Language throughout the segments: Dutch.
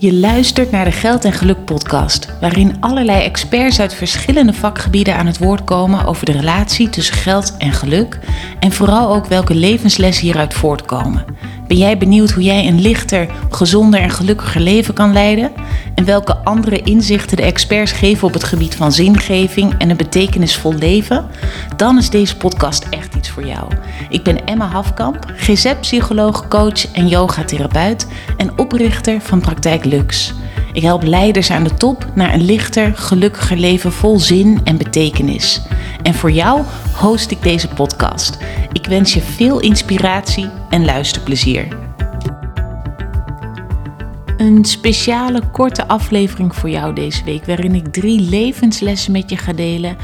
Je luistert naar de Geld en Geluk podcast, waarin allerlei experts uit verschillende vakgebieden aan het woord komen over de relatie tussen geld en geluk en vooral ook welke levenslessen hieruit voortkomen. Ben jij benieuwd hoe jij een lichter, gezonder en gelukkiger leven kan leiden? En welke andere inzichten de experts geven op het gebied van zingeving en een betekenisvol leven? Dan is deze podcast echt iets voor jou. Ik ben Emma Hafkamp, GZ-psycholoog, coach en yogatherapeut en oprichter van Praktijk Lux. Ik help leiders aan de top naar een lichter, gelukkiger leven vol zin en betekenis. En voor jou host ik deze podcast. Ik wens je veel inspiratie en luisterplezier. Een speciale korte aflevering voor jou deze week, waarin ik drie levenslessen met je ga delen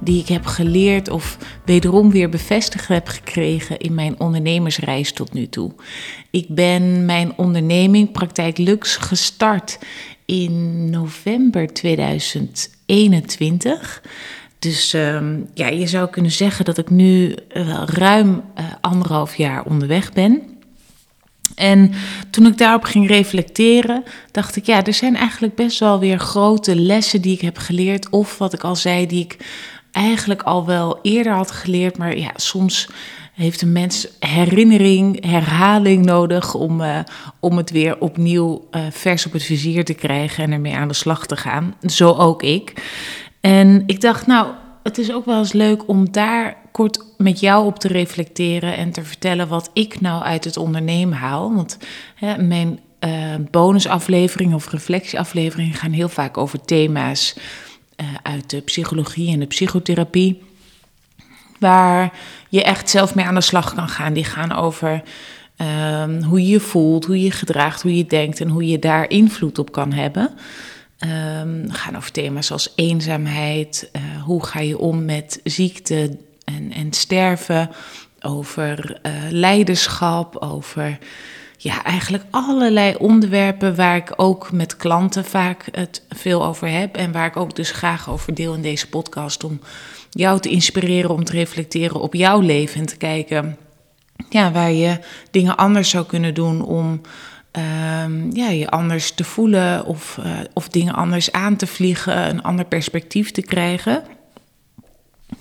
die ik heb geleerd of wederom weer bevestigd heb gekregen in mijn ondernemersreis tot nu toe. Ik ben mijn onderneming Praktijk Lux gestart in november 2021. Dus ehm, ja, je zou kunnen zeggen dat ik nu wel ruim uh, anderhalf jaar onderweg ben. En toen ik daarop ging reflecteren, dacht ik, ja, er zijn eigenlijk best wel weer grote lessen die ik heb geleerd. Of wat ik al zei, die ik eigenlijk al wel eerder had geleerd. Maar ja, soms heeft een mens herinnering, herhaling nodig om, uh, om het weer opnieuw vers op het vizier te krijgen en ermee aan de slag te gaan. Zo ook ik. En ik dacht, nou, het is ook wel eens leuk om daar kort met jou op te reflecteren en te vertellen wat ik nou uit het ondernemen haal. Want hè, mijn uh, bonusafleveringen of reflectieafleveringen gaan heel vaak over thema's uh, uit de psychologie en de psychotherapie. Waar je echt zelf mee aan de slag kan gaan. Die gaan over um, hoe je je voelt, hoe je je gedraagt, hoe je denkt en hoe je daar invloed op kan hebben. Um, gaan over thema's als eenzaamheid, uh, hoe ga je om met ziekte en, en sterven, over uh, leiderschap, over ja, eigenlijk allerlei onderwerpen waar ik ook met klanten vaak het veel over heb en waar ik ook dus graag over deel in deze podcast om jou te inspireren om te reflecteren op jouw leven en te kijken ja, waar je dingen anders zou kunnen doen om um, ja, je anders te voelen of, uh, of dingen anders aan te vliegen, een ander perspectief te krijgen.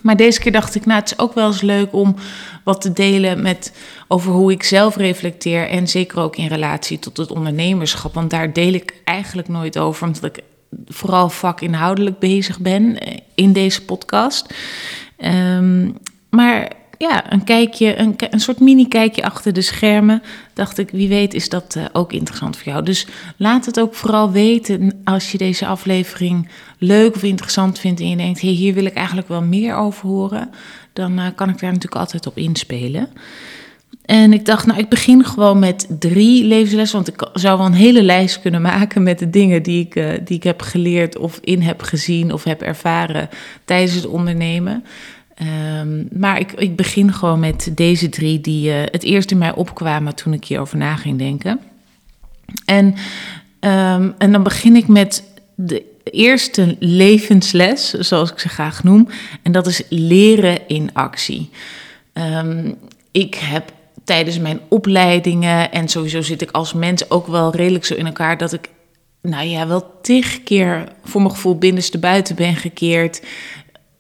Maar deze keer dacht ik, nou, het is ook wel eens leuk om wat te delen met over hoe ik zelf reflecteer. En zeker ook in relatie tot het ondernemerschap. Want daar deel ik eigenlijk nooit over, omdat ik vooral vakinhoudelijk bezig ben eh, in deze podcast. Um, maar ja, een kijkje, een, een soort mini-kijkje achter de schermen. Dacht ik, wie weet is dat uh, ook interessant voor jou. Dus laat het ook vooral weten als je deze aflevering leuk of interessant vindt en je denkt, hey, hier wil ik eigenlijk wel meer over horen. Dan uh, kan ik daar natuurlijk altijd op inspelen. En ik dacht, nou, ik begin gewoon met drie levenslessen. Want ik zou wel een hele lijst kunnen maken met de dingen die ik, uh, die ik heb geleerd of in heb gezien of heb ervaren tijdens het ondernemen. Um, maar ik, ik begin gewoon met deze drie die uh, het eerst in mij opkwamen toen ik hierover na ging denken. En, um, en dan begin ik met de eerste levensles, zoals ik ze graag noem. En dat is leren in actie. Um, ik heb tijdens mijn opleidingen en sowieso zit ik als mens ook wel redelijk zo in elkaar dat ik nou ja, wel tig keer voor mijn gevoel binnenste buiten ben gekeerd.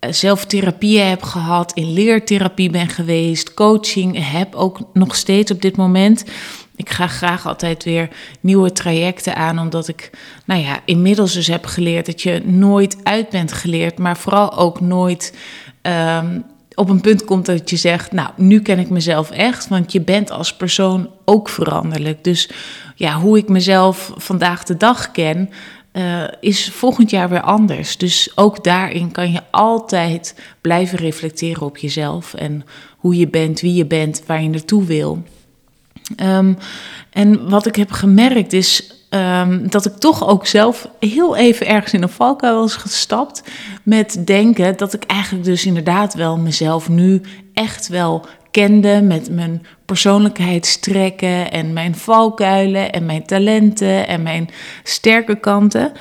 Zelf therapieën heb gehad, in leertherapie ben geweest, coaching heb ook nog steeds op dit moment. Ik ga graag altijd weer nieuwe trajecten aan, omdat ik, nou ja, inmiddels dus heb geleerd dat je nooit uit bent geleerd, maar vooral ook nooit um, op een punt komt dat je zegt, nou, nu ken ik mezelf echt, want je bent als persoon ook veranderlijk. Dus ja, hoe ik mezelf vandaag de dag ken, uh, is volgend jaar weer anders. Dus ook daarin kan je altijd blijven reflecteren op jezelf en hoe je bent, wie je bent, waar je naartoe wil. Um, en wat ik heb gemerkt is um, dat ik toch ook zelf heel even ergens in een valkuil was gestapt met denken dat ik eigenlijk dus inderdaad wel mezelf nu echt wel kende met mijn persoonlijkheidstrekken en mijn valkuilen en mijn talenten en mijn sterke kanten.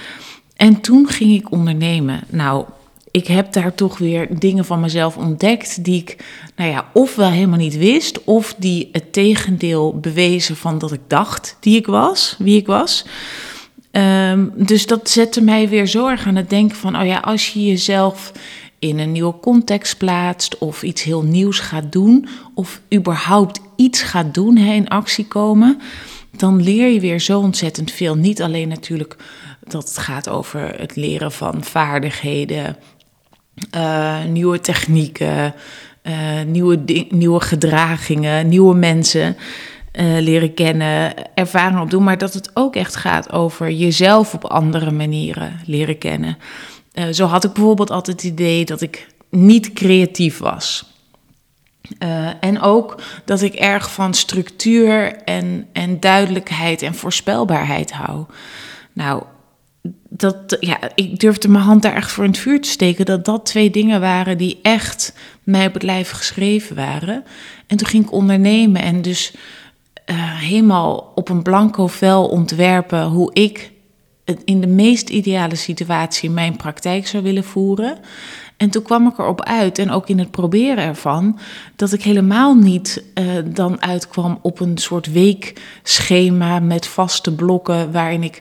En toen ging ik ondernemen. Nou, ik heb daar toch weer dingen van mezelf ontdekt die ik, nou ja, ofwel helemaal niet wist, of die het tegendeel bewezen van dat ik dacht die ik was, wie ik was. Ehm, dus dat zette mij weer zo erg aan het denken van, oh ja, als je jezelf in een nieuwe context plaatst of iets heel nieuws gaat doen of überhaupt iets gaat doen, hè, in actie komen, dan leer je weer zo ontzettend veel. Niet alleen natuurlijk dat het gaat over het leren van vaardigheden, uh, nieuwe technieken, uh, nieuwe, nieuwe gedragingen, nieuwe mensen. Uh, leren kennen, ervaring opdoen, maar dat het ook echt gaat over jezelf op andere manieren leren kennen. Uh, zo had ik bijvoorbeeld altijd het idee dat ik niet creatief was. Uh, en ook dat ik erg van structuur en, en duidelijkheid en voorspelbaarheid hou. Nou, dat, ja, ik durfde mijn hand daar echt voor in het vuur te steken. Dat dat twee dingen waren die echt mij op het lijf geschreven waren. En toen ging ik ondernemen en dus uh, helemaal op een blanco vel ontwerpen hoe ik in de meest ideale situatie mijn praktijk zou willen voeren. En toen kwam ik erop uit, en ook in het proberen ervan, dat ik helemaal niet uh, dan uitkwam op een soort weekschema met vaste blokken waarin ik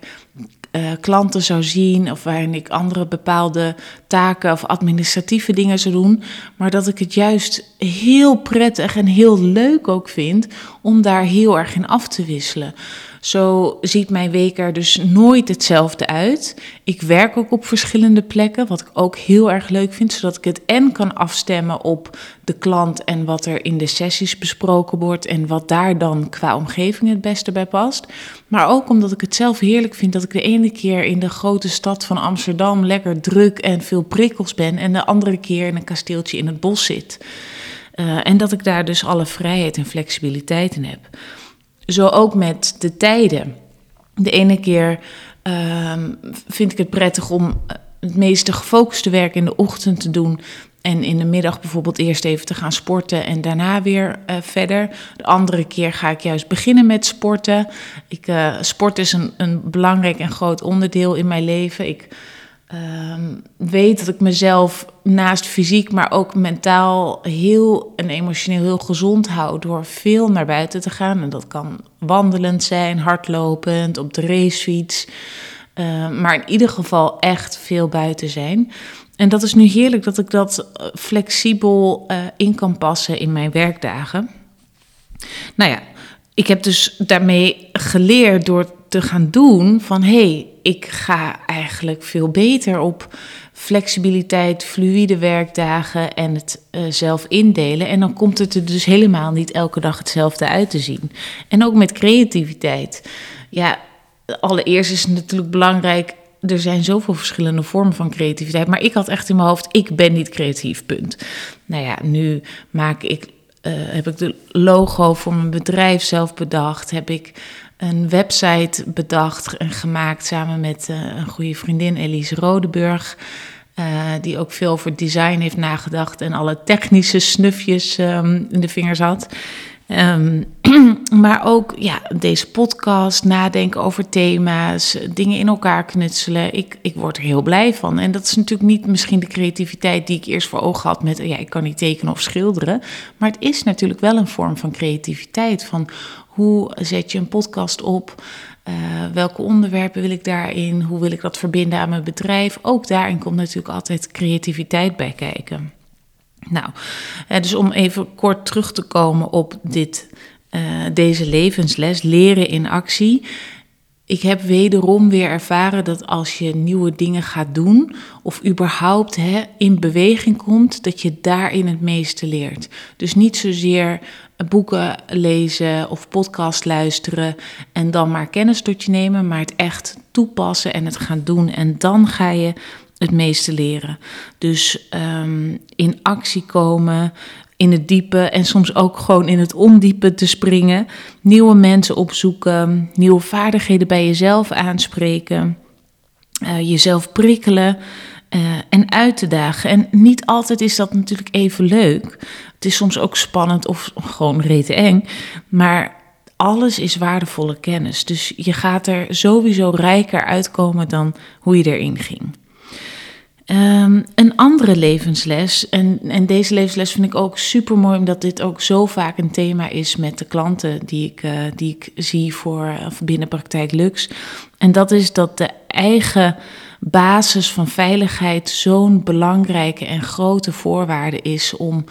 uh, klanten zou zien of waarin ik andere bepaalde taken of administratieve dingen zou doen, maar dat ik het juist heel prettig en heel leuk ook vind om daar heel erg in af te wisselen. Zo ziet mijn week er dus nooit hetzelfde uit. Ik werk ook op verschillende plekken, wat ik ook heel erg leuk vind, zodat ik het en kan afstemmen op de klant en wat er in de sessies besproken wordt en wat daar dan qua omgeving het beste bij past. Maar ook omdat ik het zelf heerlijk vind dat ik de ene keer in de grote stad van Amsterdam lekker druk en veel prikkels ben en de andere keer in een kasteeltje in het bos zit. Uh, en dat ik daar dus alle vrijheid en flexibiliteit in heb. Zo ook met de tijden. De ene keer uh, vind ik het prettig om eh, het meeste gefocuste werk in de ochtend te doen. En in de middag bijvoorbeeld eerst even te gaan sporten en daarna weer uh, verder. De andere keer ga ik juist beginnen met sporten. Ik, uh, sport is een, een belangrijk en groot onderdeel in mijn leven. Ik um, weet dat ik mezelf naast fysiek, maar ook mentaal heel en emotioneel heel gezond hou door veel naar buiten te gaan. En dat kan wandelend zijn, hardlopend, op de racefiets. Uh, maar in ieder geval echt veel buiten zijn. En dat is nu heerlijk dat ik dat eh, flexibel uh, in kan passen in mijn werkdagen. Nou ja, ik heb dus daarmee geleerd door te gaan doen van hé, hey, ik ga eigenlijk veel beter op flexibiliteit, fluïde werkdagen en het uh, zelf indelen. En dan komt het er dus helemaal niet elke dag hetzelfde uit te zien. En ook met creativiteit. Ja, allereerst is het natuurlijk belangrijk. Er zijn zoveel verschillende vormen van creativiteit. Maar ik had echt in mijn hoofd: ik ben niet creatief, punt. Nou ja, nu maak ik, uh, heb ik de logo voor mijn bedrijf zelf bedacht. Heb ik een website bedacht en gemaakt samen met uh, een goede vriendin Elise Rodeburg. Uh, die ook veel over design heeft nagedacht en alle technische snufjes um, in de vingers had. Um, maar ook ja, deze podcast, nadenken over thema's, dingen in elkaar knutselen. Ik, ik word er heel blij van. En dat is natuurlijk niet misschien de creativiteit die ik eerst voor ogen had met, ja, ik kan niet tekenen of schilderen. Maar het is natuurlijk wel een vorm van creativiteit. Van hoe zet je een podcast op? Uh, welke onderwerpen wil ik daarin? Hoe wil ik dat verbinden aan mijn bedrijf? Ook daarin komt natuurlijk altijd creativiteit bij kijken. Nou, dus om even kort terug te komen op dit, uh, deze levensles, leren in actie. Ik heb wederom weer ervaren dat als je nieuwe dingen gaat doen, of überhaupt hè, in beweging komt, dat je daarin het meeste leert. Dus niet zozeer boeken lezen of podcast luisteren en dan maar kennis tot je nemen, maar het echt toepassen en het gaan doen. En dan ga je het meeste leren. Dus um, in actie komen, in het diepe en soms ook gewoon in het ondiepe te springen. Nieuwe mensen opzoeken, nieuwe vaardigheden bij jezelf aanspreken, uh, jezelf prikkelen. Uh, en uit te dagen. En niet altijd is dat natuurlijk even leuk. Het is soms ook spannend of gewoon rete eng. Maar alles is waardevolle kennis. Dus je gaat er sowieso rijker uitkomen dan hoe je erin ging. Een andere levensles, en, en deze levensles vind ik ook super mooi, omdat dit ook zo vaak een thema is met de klanten die ik, uh, die ik zie voor of binnen Praktijk Lux. En dat is dat de eigen basis van veiligheid zo'n belangrijke en grote voorwaarde is om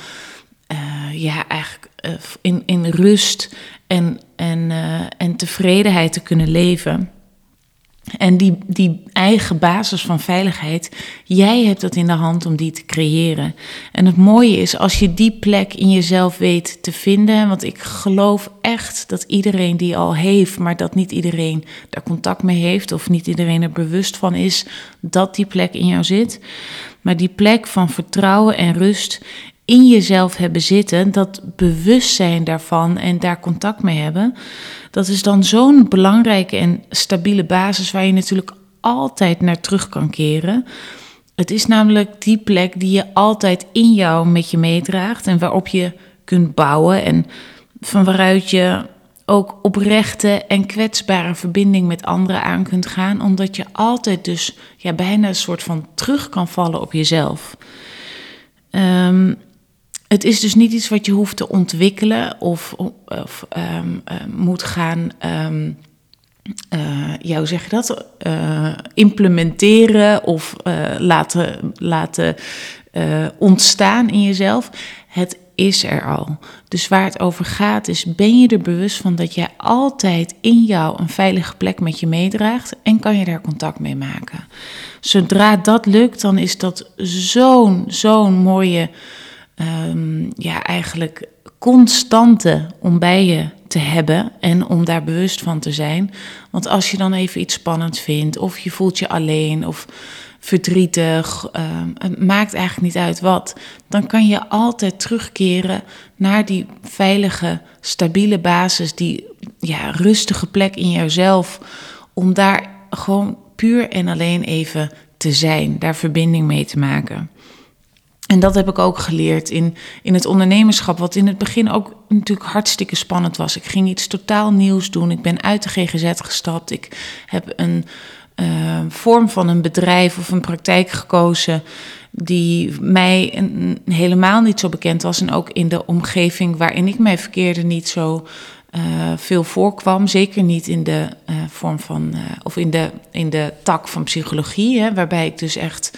uh, ja, eigenlijk uh, in, in rust en, en, en tevredenheid te kunnen leven. En die, die eigen basis van veiligheid, jij hebt dat in de hand om die te creëren. En het mooie is als je die plek in jezelf weet te vinden, want ik geloof echt dat iedereen die al heeft, maar dat niet iedereen daar contact mee heeft of niet iedereen er bewust van is dat die plek in jou zit. Maar die plek van vertrouwen en rust in jezelf hebben zitten, dat bewustzijn daarvan en daar contact mee hebben, dat is dan zo'n belangrijke en stabiele basis waar je natuurlijk altijd naar terug kan keren. Het is namelijk die plek die je altijd in jou met je meedraagt en waarop je kunt bouwen en van waaruit je ook oprechte en kwetsbare verbinding met anderen aan kunt gaan, omdat je altijd dus ja, bijna een soort van terug kan vallen op jezelf. Um, het is dus niet iets wat je hoeft te ontwikkelen of, of um, uh, moet gaan. Um, zeg je dat? Uh, implementeren of laten, laten ontstaan in jezelf. Het is er al. Dus waar het over gaat is, ben je er bewust van dat jij altijd in jou een veilige plek met je meedraagt en kan je daar contact mee maken. Zodra dat lukt, dan is dat zo'n, zo'n mooie um, ja, eigenlijk constante om bij je te hebben en om daar bewust van te zijn. Want als je dan even iets spannends vindt, of je voelt je alleen of verdrietig, um, het maakt eigenlijk niet uit wat, dan kan je altijd terugkeren naar die veilige, stabiele basis, die ja, rustige plek in jouzelf, om daar gewoon puur en alleen even te zijn, daar verbinding mee te maken. En dat heb ik ook geleerd in, in het ondernemerschap, wat in het begin ook natuurlijk hartstikke spannend was. Ik ging iets totaal nieuws doen. Ik ben uit de GGZ gestapt. Ik heb een uh, vorm van een bedrijf of een praktijk gekozen die mij helemaal niet zo bekend was. En ook in de omgeving waarin ik mij verkeerde niet zo uh, veel voorkwam. Zeker niet in de uh, vorm van, of in de, in de tak van psychologie, hè, waarbij ik dus echt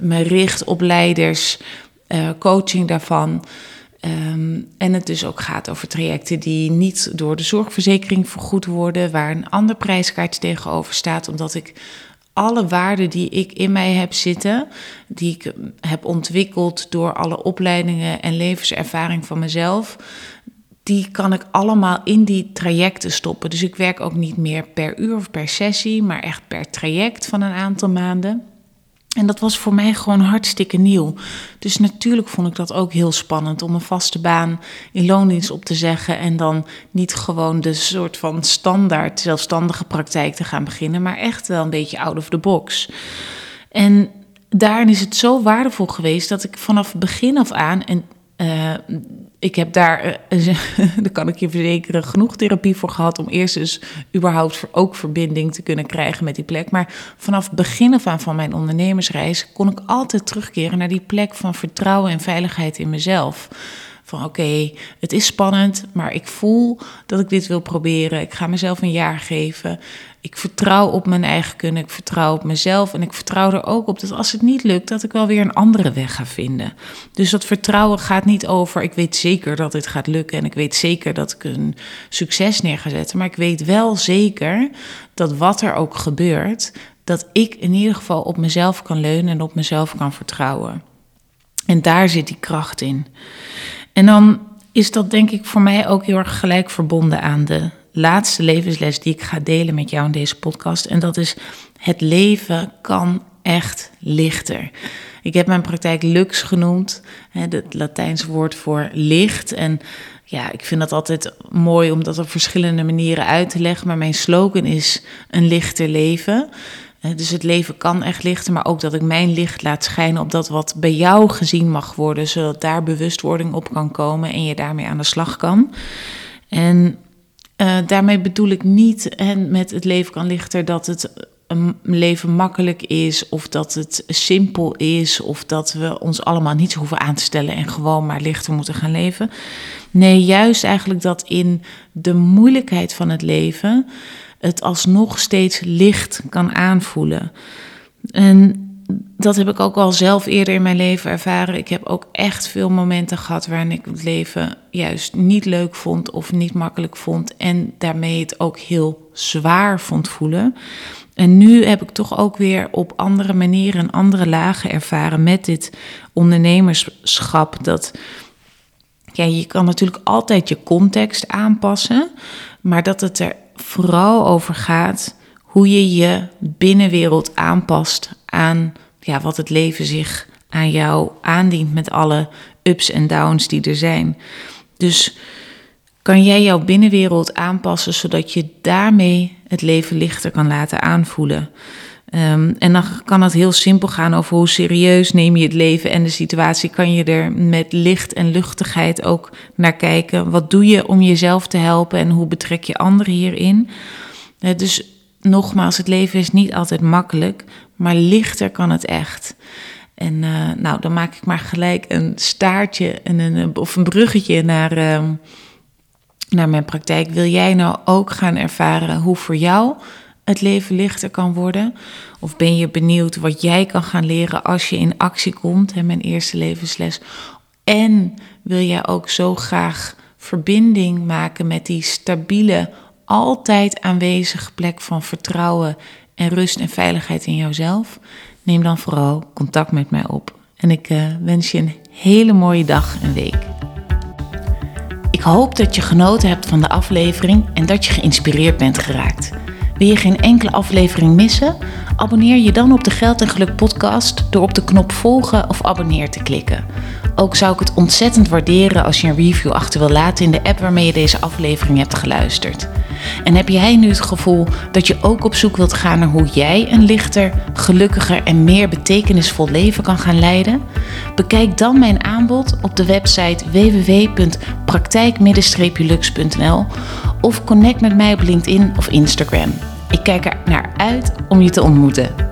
me richt op leiders, uh, coaching daarvan. Um, en het dus ook gaat over trajecten die niet door de zorgverzekering vergoed worden, waar een ander prijskaartje tegenover staat, omdat ik alle waarden die ik in mij heb zitten, die ik heb ontwikkeld door alle opleidingen en levenservaring van mezelf, die kan ik allemaal in die trajecten stoppen. Dus ik werk ook niet meer per uur of per sessie, maar echt per traject van een aantal maanden. En dat was voor mij gewoon hartstikke nieuw. Dus natuurlijk vond ik dat ook heel spannend om een vaste baan in loondienst op te zeggen. En dan niet gewoon de soort van standaard zelfstandige praktijk te gaan beginnen, maar echt wel een beetje out of the box. En daarin is het zo waardevol geweest dat ik vanaf begin af aan. En uh, ik heb daar, uh, daar kan ik je verzekeren, genoeg therapie voor gehad om eerst dus überhaupt ook verbinding te kunnen krijgen met die plek. Maar vanaf het begin van mijn ondernemersreis kon ik altijd terugkeren naar die plek van vertrouwen en veiligheid in mezelf. Van oké, het is spannend, maar ik voel dat ik dit wil proberen. Ik ga mezelf een jaar geven. Ik vertrouw op mijn eigen kunnen, ik vertrouw op mezelf en ik vertrouw er ook op dat als het niet lukt, dat ik wel weer een andere weg ga vinden. Dus dat vertrouwen gaat niet over, ik weet zeker dat dit gaat lukken en ik weet zeker dat ik een succes neer ga zetten, maar ik weet wel zeker dat wat er ook gebeurt, dat ik in ieder geval op mezelf kan leunen en op mezelf kan vertrouwen. En daar zit die kracht in. En dan is dat denk ik voor mij ook heel erg gelijk verbonden aan de laatste levensles die ik ga delen met jou in deze podcast. En dat is: het leven kan echt lichter. Ik heb mijn praktijk lux genoemd, het Latijns woord voor licht. En ja, ik vind dat altijd mooi om dat op verschillende manieren uit te leggen. Maar mijn slogan is een lichter leven. Dus het leven kan echt lichter, maar ook dat ik mijn licht laat schijnen op dat wat bij jou gezien mag worden, zodat daar bewustwording op kan komen en je daarmee aan de slag kan. En uh, daarmee bedoel ik niet en met het leven kan lichter dat het een leven makkelijk is, of dat het simpel is, of dat we ons allemaal niet hoeven aan te stellen en gewoon maar lichter moeten gaan leven. Nee, juist eigenlijk dat in de moeilijkheid van het leven het alsnog steeds licht kan aanvoelen. En dat heb ik ook al zelf eerder in mijn leven ervaren. Ik heb ook echt veel momenten gehad waarin ik het leven juist niet leuk vond of niet makkelijk vond. En daarmee het ook heel zwaar vond voelen. En nu heb ik toch ook weer op andere manieren en andere lagen ervaren met dit ondernemerschap. Dat ja, je kan natuurlijk altijd je context aanpassen, maar dat het er vooral over gaat hoe je je binnenwereld aanpast aan ja, wat het leven zich aan jou aandient met alle ups en downs die er zijn. Dus kan jij jouw binnenwereld aanpassen zodat je daarmee het leven lichter kan laten aanvoelen. Um, en dan kan het heel simpel gaan over hoe serieus neem je het leven en de situatie. Kan je er met licht en luchtigheid ook naar kijken. Wat doe je om jezelf te helpen en hoe betrek je anderen hierin? Uh, dus nogmaals, het leven is niet altijd makkelijk, maar lichter kan het echt. En uh, nou, dan maak ik maar gelijk een staartje en een, of een bruggetje naar, uh, naar mijn praktijk. Wil jij nou ook gaan ervaren hoe voor jou het leven lichter kan worden? Of ben je benieuwd wat jij kan gaan leren als je in actie komt? Hè, mijn eerste levensles. En wil jij ook zo graag verbinding maken met die stabiele, altijd aanwezige plek van vertrouwen en rust en veiligheid in jouzelf? Neem dan vooral contact met mij op. En ik uh, wens je een hele mooie dag en week. Ik hoop dat je genoten hebt van de aflevering en dat je geïnspireerd bent geraakt. Wil je geen enkele aflevering missen? Abonneer je dan op de Geld en Geluk podcast door op de knop volgen of abonneer te klikken. Ook zou ik het ontzettend waarderen als je een review achter wil laten in de app waarmee je deze aflevering hebt geluisterd. En heb jij nu het gevoel dat je ook op zoek wilt gaan naar hoe jij een lichter, gelukkiger en meer betekenisvol leven kan gaan leiden? Bekijk dan mijn aanbod op de website www.praktijk-lux.nl of connect met mij op LinkedIn of Instagram. Ik kijk er naar uit om je te ontmoeten.